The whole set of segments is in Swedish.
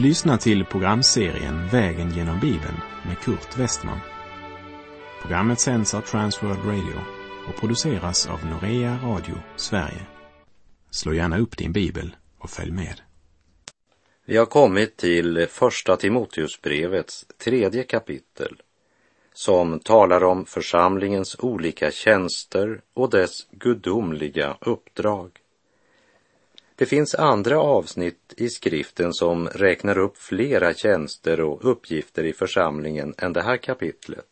Du lyssnar till programserien Vägen genom Bibeln med Kurt Westman. Programmet sänds av Transworld Radio och produceras av Norea Radio Sverige. Slå gärna upp din bibel och följ med. Vi har kommit till Första Timoteusbrevets tredje kapitel som talar om församlingens olika tjänster och dess gudomliga uppdrag. Det finns andra avsnitt i skriften som räknar upp flera tjänster och uppgifter i församlingen än det här kapitlet.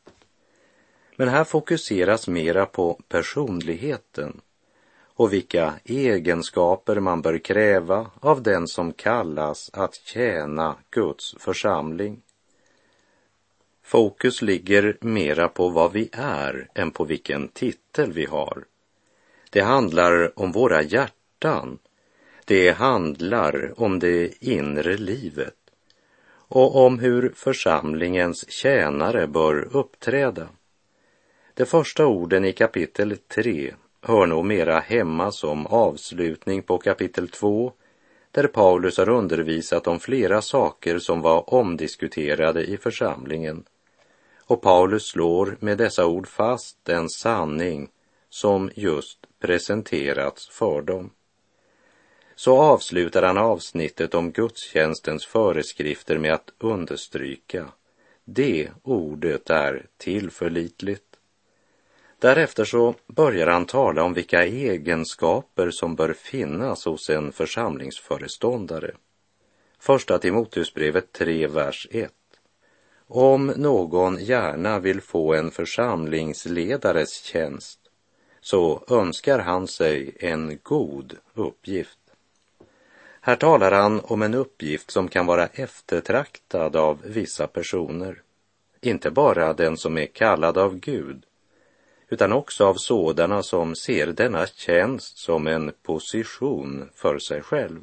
Men här fokuseras mera på personligheten och vilka egenskaper man bör kräva av den som kallas att tjäna Guds församling. Fokus ligger mera på vad vi är än på vilken titel vi har. Det handlar om våra hjärtan det handlar om det inre livet och om hur församlingens tjänare bör uppträda. De första orden i kapitel 3 hör nog mera hemma som avslutning på kapitel 2 där Paulus har undervisat om flera saker som var omdiskuterade i församlingen. Och Paulus slår med dessa ord fast den sanning som just presenterats för dem så avslutar han avsnittet om gudstjänstens föreskrifter med att understryka det ordet är tillförlitligt. Därefter så börjar han tala om vilka egenskaper som bör finnas hos en församlingsföreståndare. Första Timoteusbrevet 3, vers 1. Om någon gärna vill få en församlingsledares tjänst så önskar han sig en god uppgift. Här talar han om en uppgift som kan vara eftertraktad av vissa personer. Inte bara den som är kallad av Gud, utan också av sådana som ser denna tjänst som en position för sig själv.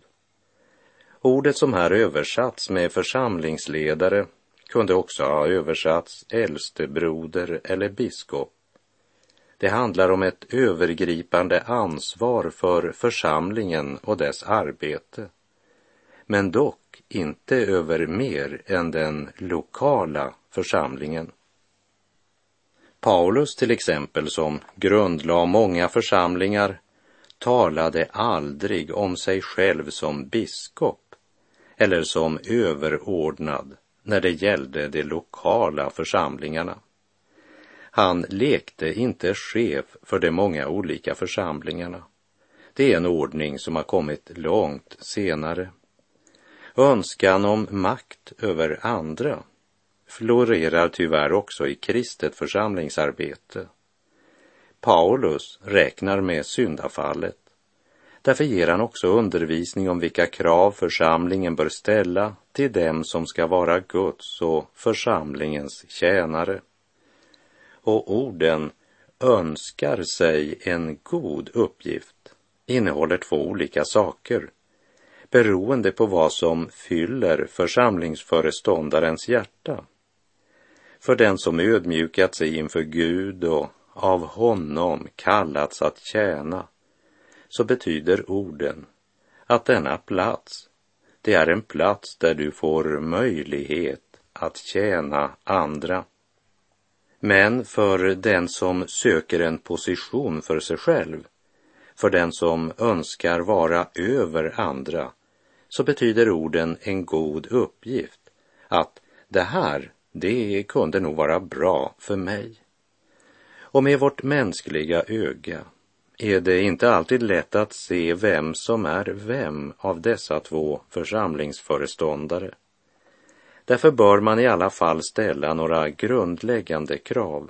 Ordet som här översatts med församlingsledare kunde också ha översatts äldstebroder eller biskop. Det handlar om ett övergripande ansvar för församlingen och dess arbete men dock inte över mer än den lokala församlingen. Paulus till exempel, som grundlade många församlingar, talade aldrig om sig själv som biskop eller som överordnad när det gällde de lokala församlingarna. Han lekte inte chef för de många olika församlingarna. Det är en ordning som har kommit långt senare. Önskan om makt över andra florerar tyvärr också i kristet församlingsarbete. Paulus räknar med syndafallet. Därför ger han också undervisning om vilka krav församlingen bör ställa till dem som ska vara Guds och församlingens tjänare. Och orden önskar sig en god uppgift innehåller två olika saker beroende på vad som fyller församlingsföreståndarens hjärta. För den som ödmjukat sig inför Gud och av honom kallats att tjäna, så betyder orden att denna plats, det är en plats där du får möjlighet att tjäna andra. Men för den som söker en position för sig själv, för den som önskar vara över andra, så betyder orden en god uppgift. Att det här, det kunde nog vara bra för mig. Och med vårt mänskliga öga är det inte alltid lätt att se vem som är vem av dessa två församlingsföreståndare. Därför bör man i alla fall ställa några grundläggande krav.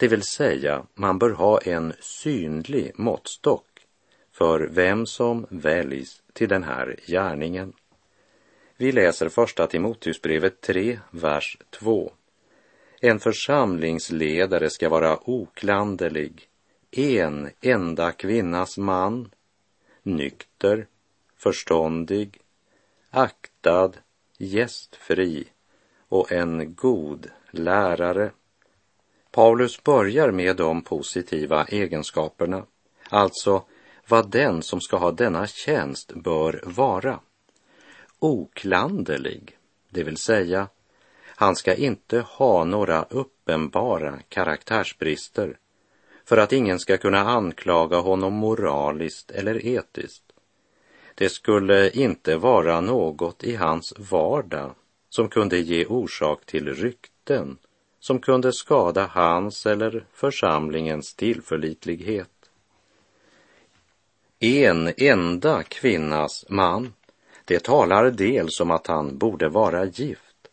Det vill säga, man bör ha en synlig måttstock för vem som väljs till den här gärningen. Vi läser första Timoteusbrevet 3, vers 2. En församlingsledare ska vara oklanderlig, en enda kvinnas man, nykter, förståndig, aktad, gästfri och en god lärare. Paulus börjar med de positiva egenskaperna, alltså vad den som ska ha denna tjänst bör vara. oklanderlig, det vill säga han ska inte ha några uppenbara karaktärsbrister för att ingen ska kunna anklaga honom moraliskt eller etiskt. Det skulle inte vara något i hans vardag som kunde ge orsak till rykten som kunde skada hans eller församlingens tillförlitlighet. En enda kvinnas man, det talar dels om att han borde vara gift,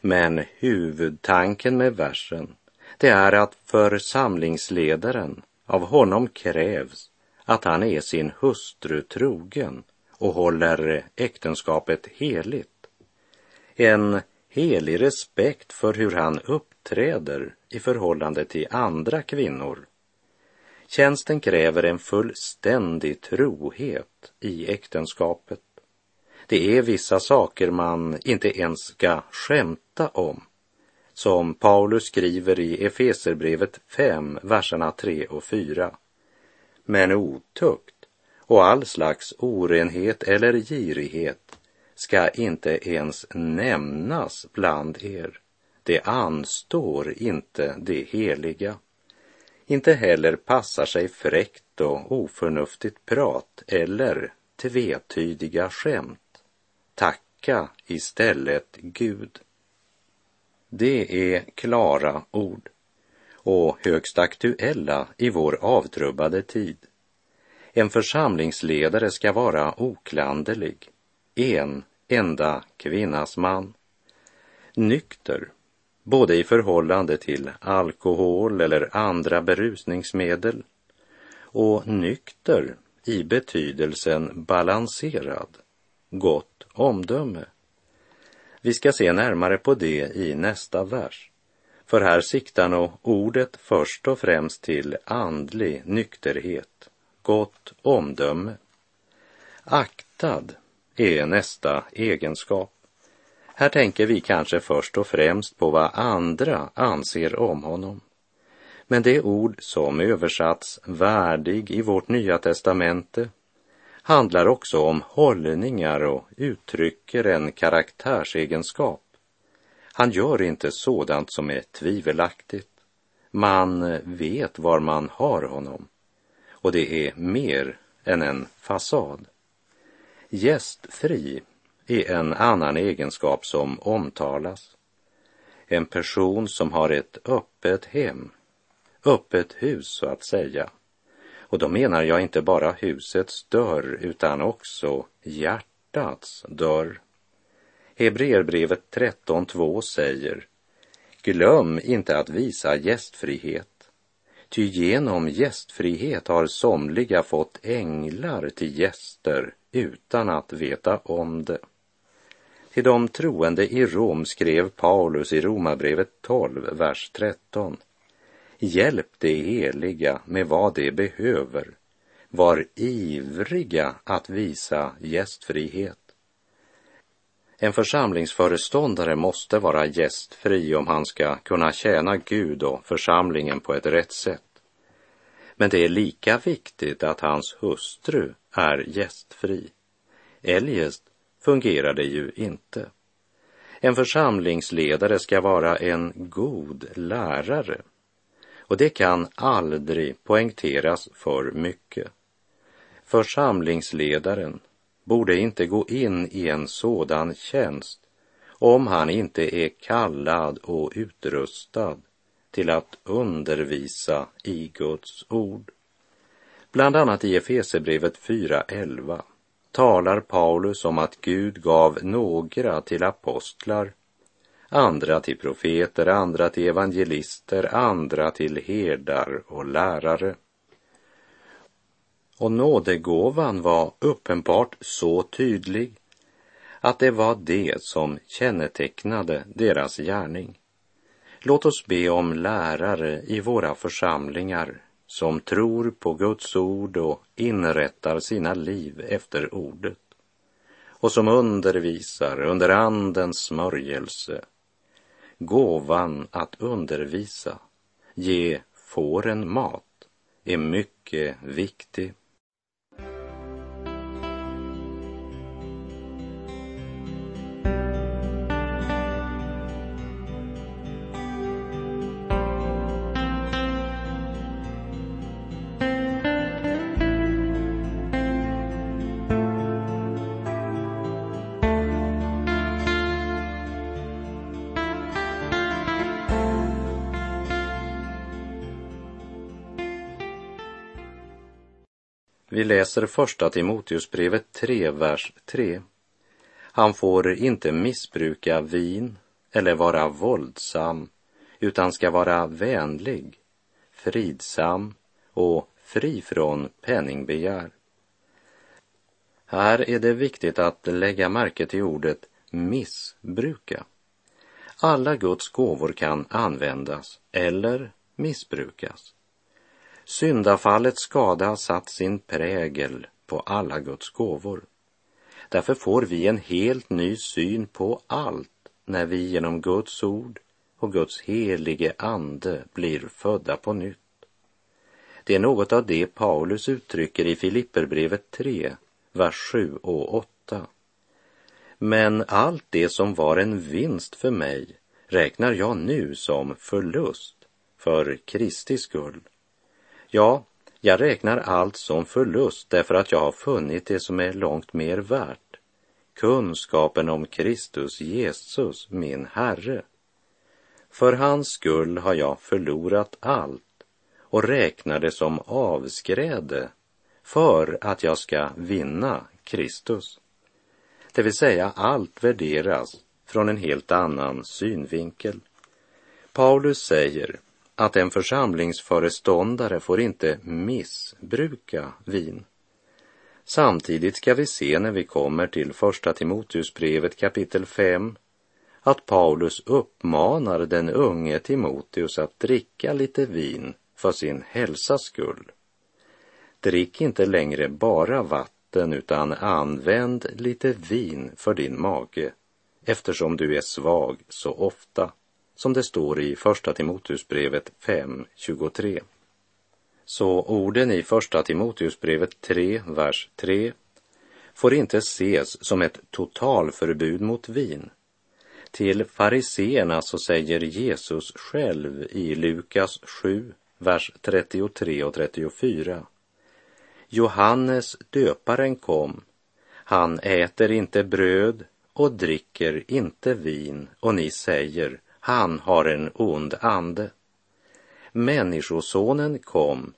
men huvudtanken med versen, det är att församlingsledaren av honom krävs att han är sin hustru trogen och håller äktenskapet heligt. En helig respekt för hur han uppträder i förhållande till andra kvinnor. Tjänsten kräver en fullständig trohet i äktenskapet. Det är vissa saker man inte ens ska skämta om. Som Paulus skriver i Efeserbrevet 5, verserna 3 och 4. Men otukt och all slags orenhet eller girighet ska inte ens nämnas bland er. Det anstår inte det heliga. Inte heller passar sig fräckt och oförnuftigt prat eller tvetydiga skämt. Tacka istället Gud. Det är klara ord och högst aktuella i vår avtrubbade tid. En församlingsledare ska vara oklanderlig, en enda kvinnas man. Nykter, både i förhållande till alkohol eller andra berusningsmedel och nykter i betydelsen balanserad, gott omdöme. Vi ska se närmare på det i nästa vers. För här siktar nog ordet först och främst till andlig nykterhet gott omdöme. Aktad är nästa egenskap. Här tänker vi kanske först och främst på vad andra anser om honom. Men det ord som översatts värdig i vårt nya testamente handlar också om hållningar och uttrycker en karaktärsegenskap. Han gör inte sådant som är tvivelaktigt. Man vet var man har honom och det är mer än en fasad. Gästfri är en annan egenskap som omtalas. En person som har ett öppet hem, öppet hus så att säga. Och då menar jag inte bara husets dörr utan också hjärtats dörr. Hebreerbrevet 13.2 säger Glöm inte att visa gästfrihet Ty genom gästfrihet har somliga fått änglar till gäster utan att veta om det. Till de troende i Rom skrev Paulus i Romarbrevet 12, vers 13. Hjälp de heliga med vad de behöver. Var ivriga att visa gästfrihet. En församlingsföreståndare måste vara gästfri om han ska kunna tjäna Gud och församlingen på ett rätt sätt. Men det är lika viktigt att hans hustru är gästfri. Eljest fungerar det ju inte. En församlingsledare ska vara en god lärare. Och det kan aldrig poängteras för mycket. Församlingsledaren borde inte gå in i en sådan tjänst om han inte är kallad och utrustad till att undervisa i Guds ord. Bland annat i Efesebrevet 4.11 talar Paulus om att Gud gav några till apostlar, andra till profeter, andra till evangelister, andra till herdar och lärare. Och nådegåvan var uppenbart så tydlig att det var det som kännetecknade deras gärning. Låt oss be om lärare i våra församlingar som tror på Guds ord och inrättar sina liv efter ordet och som undervisar under Andens smörjelse. Gåvan att undervisa, ge fåren mat, är mycket viktig. Vi läser första Timoteusbrevet 3, vers 3. Han får inte missbruka vin eller vara våldsam, utan ska vara vänlig, fridsam och fri från penningbegär. Här är det viktigt att lägga märke till ordet missbruka. Alla Guds gåvor kan användas eller missbrukas. Syndafallets skada har satt sin prägel på alla Guds gåvor. Därför får vi en helt ny syn på allt när vi genom Guds ord och Guds helige ande blir födda på nytt. Det är något av det Paulus uttrycker i Filipperbrevet 3, vers 7 och 8. Men allt det som var en vinst för mig räknar jag nu som förlust för Kristi skull. Ja, jag räknar allt som förlust därför att jag har funnit det som är långt mer värt. Kunskapen om Kristus Jesus, min Herre. För hans skull har jag förlorat allt och räknar det som avskräde för att jag ska vinna Kristus. Det vill säga allt värderas från en helt annan synvinkel. Paulus säger att en församlingsföreståndare får inte missbruka vin. Samtidigt ska vi se när vi kommer till första Timoteusbrevet kapitel 5 att Paulus uppmanar den unge Timoteus att dricka lite vin för sin hälsas skull. Drick inte längre bara vatten utan använd lite vin för din mage eftersom du är svag så ofta som det står i Första Timoteusbrevet 5.23. Så orden i Första Timoteusbrevet 3, vers 3 får inte ses som ett totalförbud mot vin. Till fariseerna så säger Jesus själv i Lukas 7, vers 33 och 34. Johannes döparen kom, han äter inte bröd och dricker inte vin och ni säger, han har en ond ande. Människosonen kom,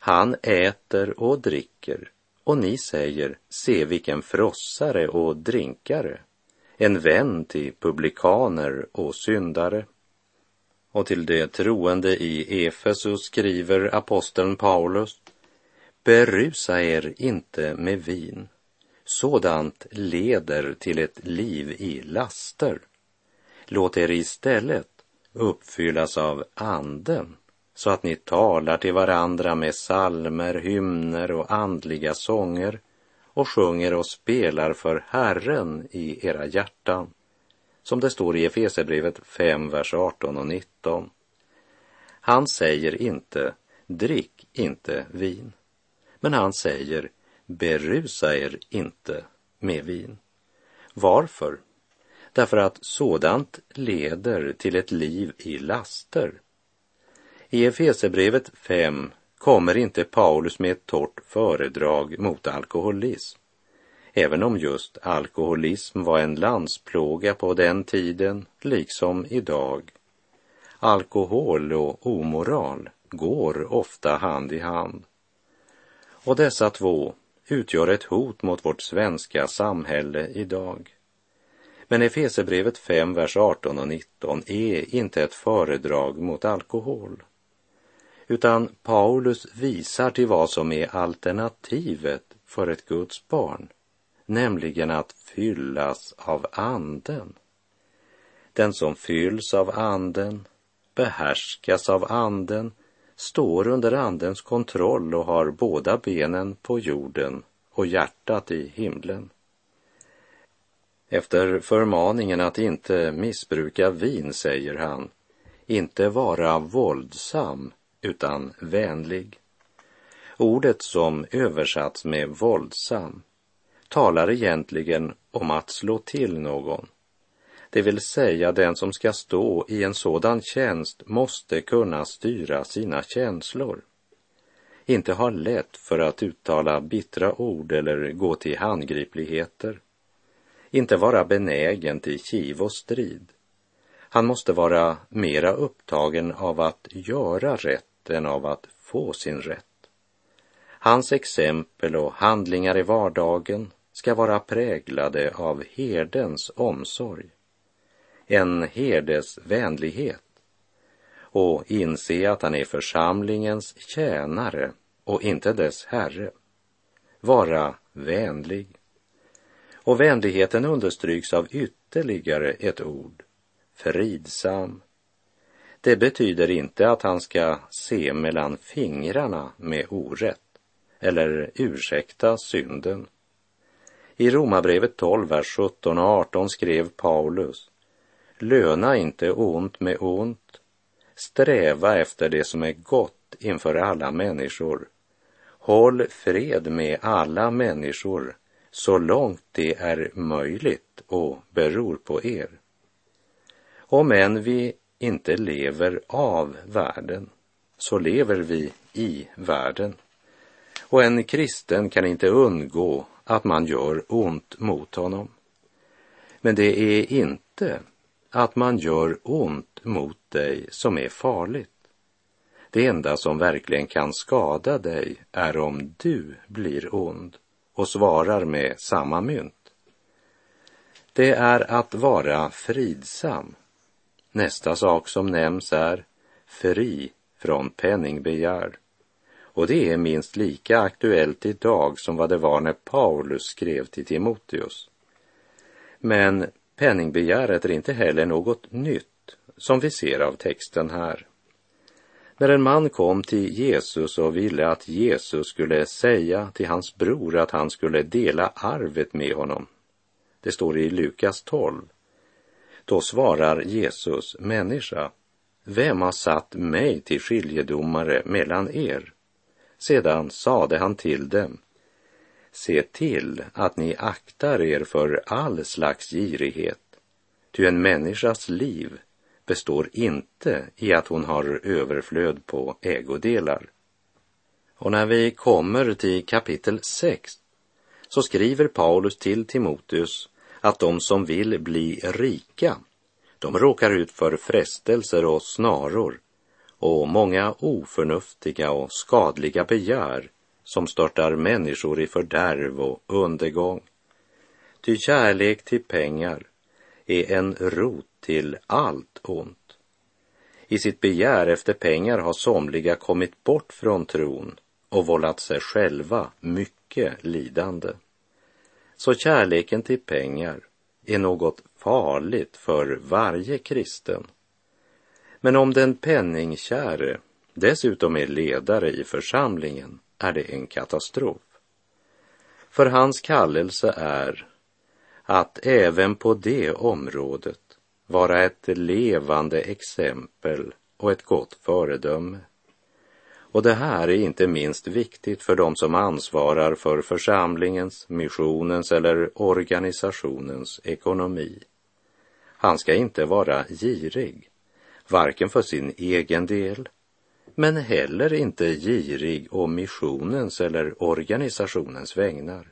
han äter och dricker och ni säger, se vilken frossare och drinkare, en vän till publikaner och syndare. Och till de troende i Efesus skriver aposteln Paulus, berusa er inte med vin, sådant leder till ett liv i laster. Låt er istället uppfyllas av anden så att ni talar till varandra med salmer, hymner och andliga sånger och sjunger och spelar för Herren i era hjärtan. Som det står i Efesierbrevet 5, vers 18 och 19. Han säger inte, drick inte vin. Men han säger, berusa er inte med vin. Varför? Därför att sådant leder till ett liv i laster. I Efesebrevet 5 kommer inte Paulus med ett torrt föredrag mot alkoholism. Även om just alkoholism var en landsplåga på den tiden, liksom idag. Alkohol och omoral går ofta hand i hand. Och dessa två utgör ett hot mot vårt svenska samhälle idag. Men Efesebrevet 5, vers 18 och 19 är inte ett föredrag mot alkohol, utan Paulus visar till vad som är alternativet för ett Guds barn, nämligen att fyllas av anden. Den som fylls av anden, behärskas av anden, står under andens kontroll och har båda benen på jorden och hjärtat i himlen. Efter förmaningen att inte missbruka vin säger han, inte vara våldsam utan vänlig. Ordet som översatts med våldsam talar egentligen om att slå till någon. Det vill säga den som ska stå i en sådan tjänst måste kunna styra sina känslor. Inte ha lätt för att uttala bittra ord eller gå till handgripligheter inte vara benägen till kiv och strid. Han måste vara mera upptagen av att göra rätt än av att få sin rätt. Hans exempel och handlingar i vardagen ska vara präglade av herdens omsorg, en herdes vänlighet och inse att han är församlingens tjänare och inte dess herre. Vara vänlig. Och vänligheten understryks av ytterligare ett ord, fridsam. Det betyder inte att han ska se mellan fingrarna med orätt eller ursäkta synden. I Romarbrevet 12, vers 17 och 18 skrev Paulus Löna inte ont med ont, sträva efter det som är gott inför alla människor. Håll fred med alla människor så långt det är möjligt och beror på er. Om än vi inte lever av världen, så lever vi i världen. Och en kristen kan inte undgå att man gör ont mot honom. Men det är inte att man gör ont mot dig som är farligt. Det enda som verkligen kan skada dig är om du blir ond och svarar med samma mynt. Det är att vara fridsam. Nästa sak som nämns är fri från penningbegär. Och det är minst lika aktuellt idag som vad det var när Paulus skrev till Timoteus. Men penningbegäret är inte heller något nytt som vi ser av texten här. När en man kom till Jesus och ville att Jesus skulle säga till hans bror att han skulle dela arvet med honom. Det står i Lukas 12. Då svarar Jesus, människa, vem har satt mig till skiljedomare mellan er? Sedan sade han till dem, se till att ni aktar er för all slags girighet, ty en människas liv består inte i att hon har överflöd på ägodelar. Och när vi kommer till kapitel 6 så skriver Paulus till Timoteus att de som vill bli rika, de råkar ut för frestelser och snaror och många oförnuftiga och skadliga begär som störtar människor i fördärv och undergång. Ty kärlek till pengar är en rot till allt ont. I sitt begär efter pengar har somliga kommit bort från tron och vållat sig själva mycket lidande. Så kärleken till pengar är något farligt för varje kristen. Men om den penningkäre dessutom är ledare i församlingen är det en katastrof. För hans kallelse är att även på det området vara ett levande exempel och ett gott föredöme. Och det här är inte minst viktigt för de som ansvarar för församlingens, missionens eller organisationens ekonomi. Han ska inte vara girig, varken för sin egen del, men heller inte girig å missionens eller organisationens vägnar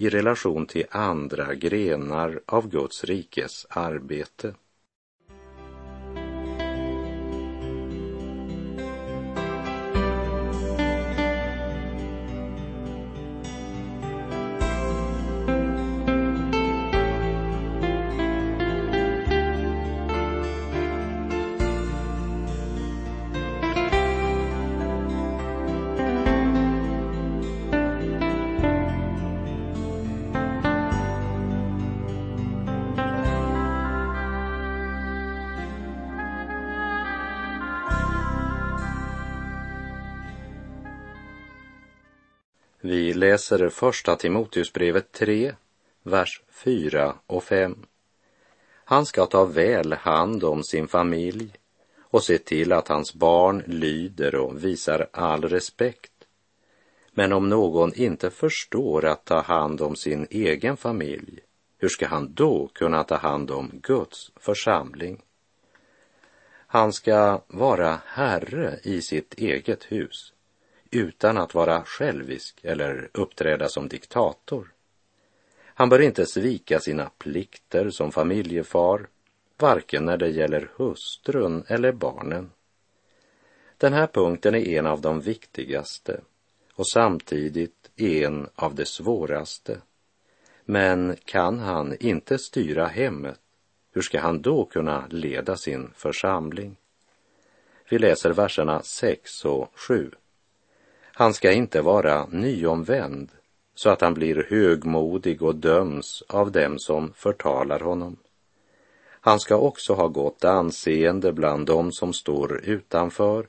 i relation till andra grenar av Guds rikes arbete. Läser första Timoteusbrevet 3, vers 4 och 5. Han ska ta väl hand om sin familj och se till att hans barn lyder och visar all respekt. Men om någon inte förstår att ta hand om sin egen familj, hur ska han då kunna ta hand om Guds församling? Han ska vara herre i sitt eget hus utan att vara självisk eller uppträda som diktator. Han bör inte svika sina plikter som familjefar, varken när det gäller hustrun eller barnen. Den här punkten är en av de viktigaste och samtidigt en av de svåraste. Men kan han inte styra hemmet, hur ska han då kunna leda sin församling? Vi läser verserna 6 och 7. Han ska inte vara nyomvänd så att han blir högmodig och döms av dem som förtalar honom. Han ska också ha gott anseende bland dem som står utanför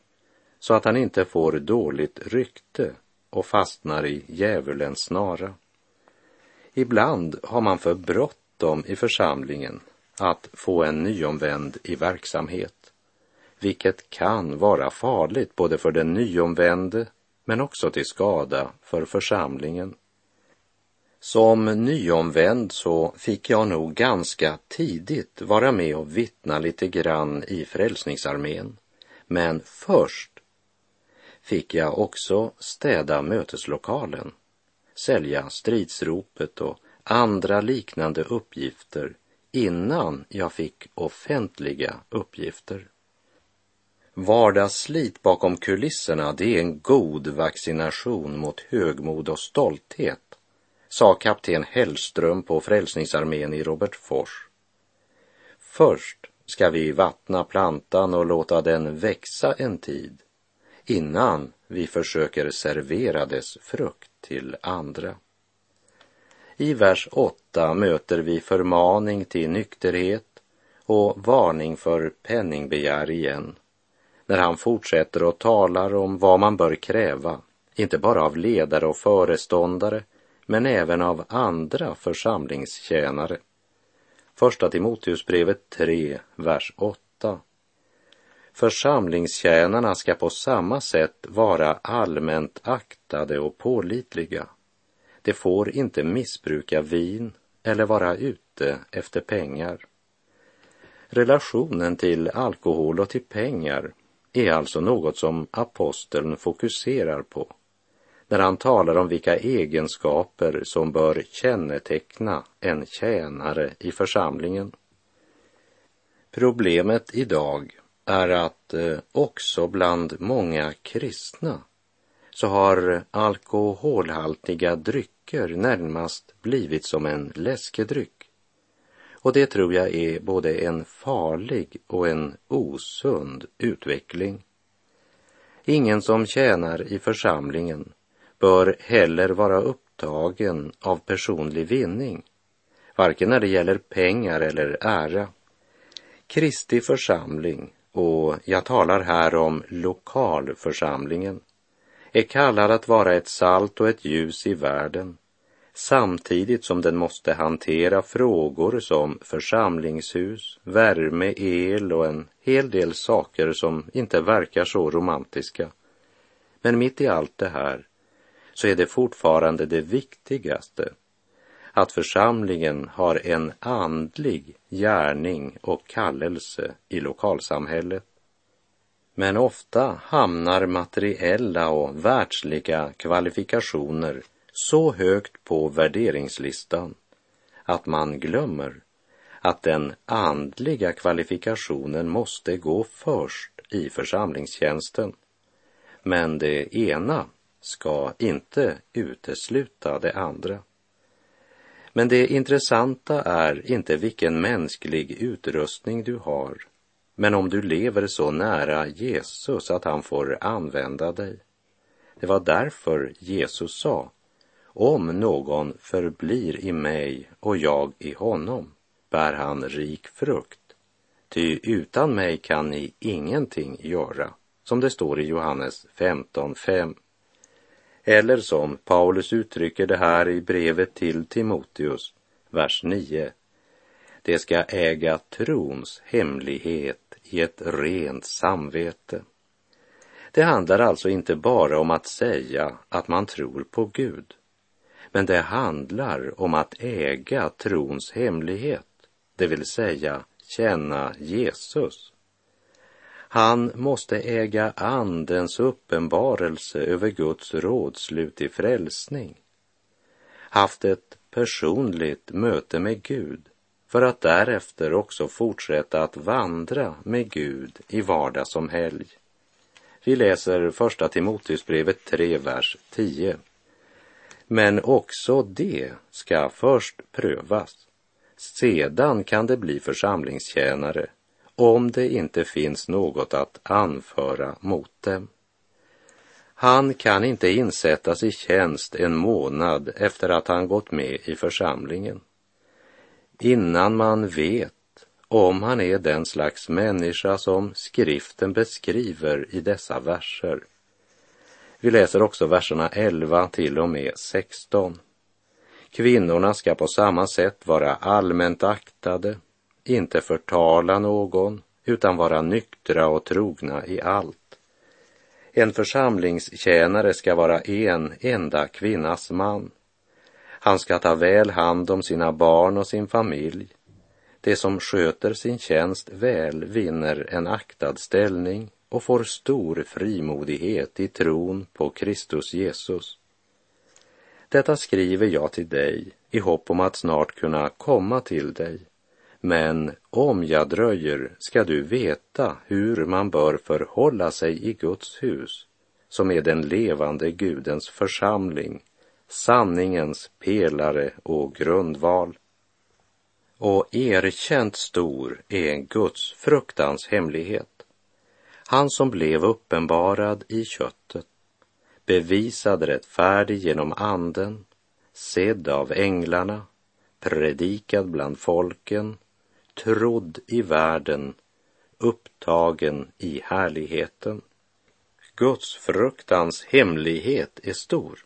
så att han inte får dåligt rykte och fastnar i djävulens snara. Ibland har man för bråttom i församlingen att få en nyomvänd i verksamhet, vilket kan vara farligt både för den nyomvände men också till skada för församlingen. Som nyomvänd så fick jag nog ganska tidigt vara med och vittna lite grann i Frälsningsarmén. Men först fick jag också städa möteslokalen, sälja stridsropet och andra liknande uppgifter innan jag fick offentliga uppgifter. Vardagsslit bakom kulisserna, det är en god vaccination mot högmod och stolthet, sa kapten Hellström på Frälsningsarmén i Robertfors. Först ska vi vattna plantan och låta den växa en tid innan vi försöker servera dess frukt till andra. I vers 8 möter vi förmaning till nykterhet och varning för penningbegär igen när han fortsätter och talar om vad man bör kräva, inte bara av ledare och föreståndare, men även av andra församlingstjänare. Första Timoteusbrevet 3, vers 8. Församlingstjänarna ska på samma sätt vara allmänt aktade och pålitliga. De får inte missbruka vin eller vara ute efter pengar. Relationen till alkohol och till pengar är alltså något som aposteln fokuserar på när han talar om vilka egenskaper som bör känneteckna en tjänare i församlingen. Problemet idag är att eh, också bland många kristna så har alkoholhaltiga drycker närmast blivit som en läskedryck. Och det tror jag är både en farlig och en osund utveckling. Ingen som tjänar i församlingen bör heller vara upptagen av personlig vinning, varken när det gäller pengar eller ära. Kristi församling, och jag talar här om lokalförsamlingen, är kallad att vara ett salt och ett ljus i världen samtidigt som den måste hantera frågor som församlingshus, värme, el och en hel del saker som inte verkar så romantiska. Men mitt i allt det här så är det fortfarande det viktigaste att församlingen har en andlig gärning och kallelse i lokalsamhället. Men ofta hamnar materiella och världsliga kvalifikationer så högt på värderingslistan att man glömmer att den andliga kvalifikationen måste gå först i församlingstjänsten. Men det ena ska inte utesluta det andra. Men det intressanta är inte vilken mänsklig utrustning du har, men om du lever så nära Jesus att han får använda dig. Det var därför Jesus sa, om någon förblir i mig och jag i honom bär han rik frukt. Ty utan mig kan ni ingenting göra, som det står i Johannes 15.5. Eller som Paulus uttrycker det här i brevet till Timoteus, vers 9. Det ska äga trons hemlighet i ett rent samvete. Det handlar alltså inte bara om att säga att man tror på Gud, men det handlar om att äga trons hemlighet, det vill säga känna Jesus. Han måste äga andens uppenbarelse över Guds rådslut i frälsning. Haft ett personligt möte med Gud för att därefter också fortsätta att vandra med Gud i vardag som helg. Vi läser första Timoteusbrevet 3, vers 10. Men också det ska först prövas. Sedan kan det bli församlingstjänare om det inte finns något att anföra mot dem. Han kan inte insättas i tjänst en månad efter att han gått med i församlingen. Innan man vet om han är den slags människa som skriften beskriver i dessa verser. Vi läser också verserna 11 till och med 16. Kvinnorna ska på samma sätt vara allmänt aktade, inte förtala någon, utan vara nyktra och trogna i allt. En församlingstjänare ska vara en enda kvinnas man. Han ska ta väl hand om sina barn och sin familj. Det som sköter sin tjänst väl vinner en aktad ställning och får stor frimodighet i tron på Kristus Jesus. Detta skriver jag till dig i hopp om att snart kunna komma till dig. Men om jag dröjer ska du veta hur man bör förhålla sig i Guds hus, som är den levande Gudens församling, sanningens pelare och grundval. Och erkänt stor är Guds fruktans hemlighet. Han som blev uppenbarad i köttet, bevisad rättfärdig genom anden, sedd av änglarna, predikad bland folken, trodd i världen, upptagen i härligheten. Guds fruktans hemlighet är stor.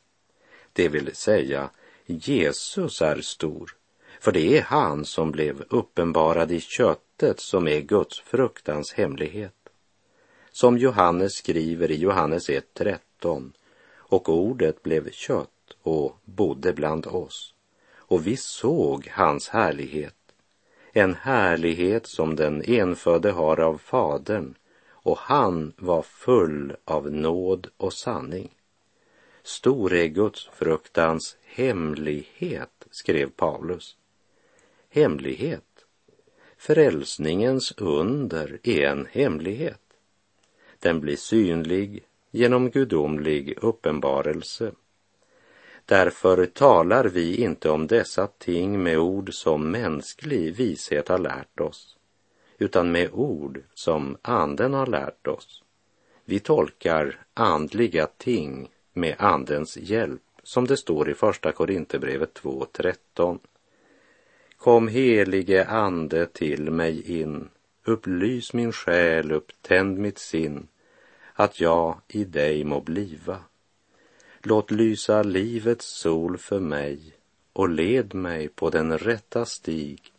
Det vill säga, Jesus är stor, för det är han som blev uppenbarad i köttet som är Guds fruktans hemlighet. Som Johannes skriver i Johannes 1.13, och ordet blev kött och bodde bland oss, och vi såg hans härlighet, en härlighet som den enfödde har av Fadern, och han var full av nåd och sanning. Stor är Guds fruktans hemlighet, skrev Paulus. Hemlighet. Frälsningens under är en hemlighet. Den blir synlig genom gudomlig uppenbarelse. Därför talar vi inte om dessa ting med ord som mänsklig vishet har lärt oss, utan med ord som anden har lärt oss. Vi tolkar andliga ting med andens hjälp, som det står i Första Korinthierbrevet 2.13. Kom helige ande till mig in, upplys min själ, upptänd mitt sinn, att jag i dig må bliva. Låt lysa livets sol för mig och led mig på den rätta stig.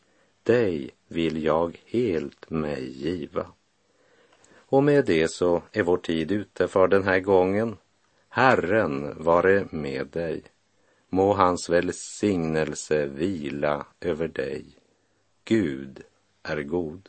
Dig vill jag helt mig giva. Och med det så är vår tid ute för den här gången. Herren vare med dig. Må hans välsignelse vila över dig. Gud är god.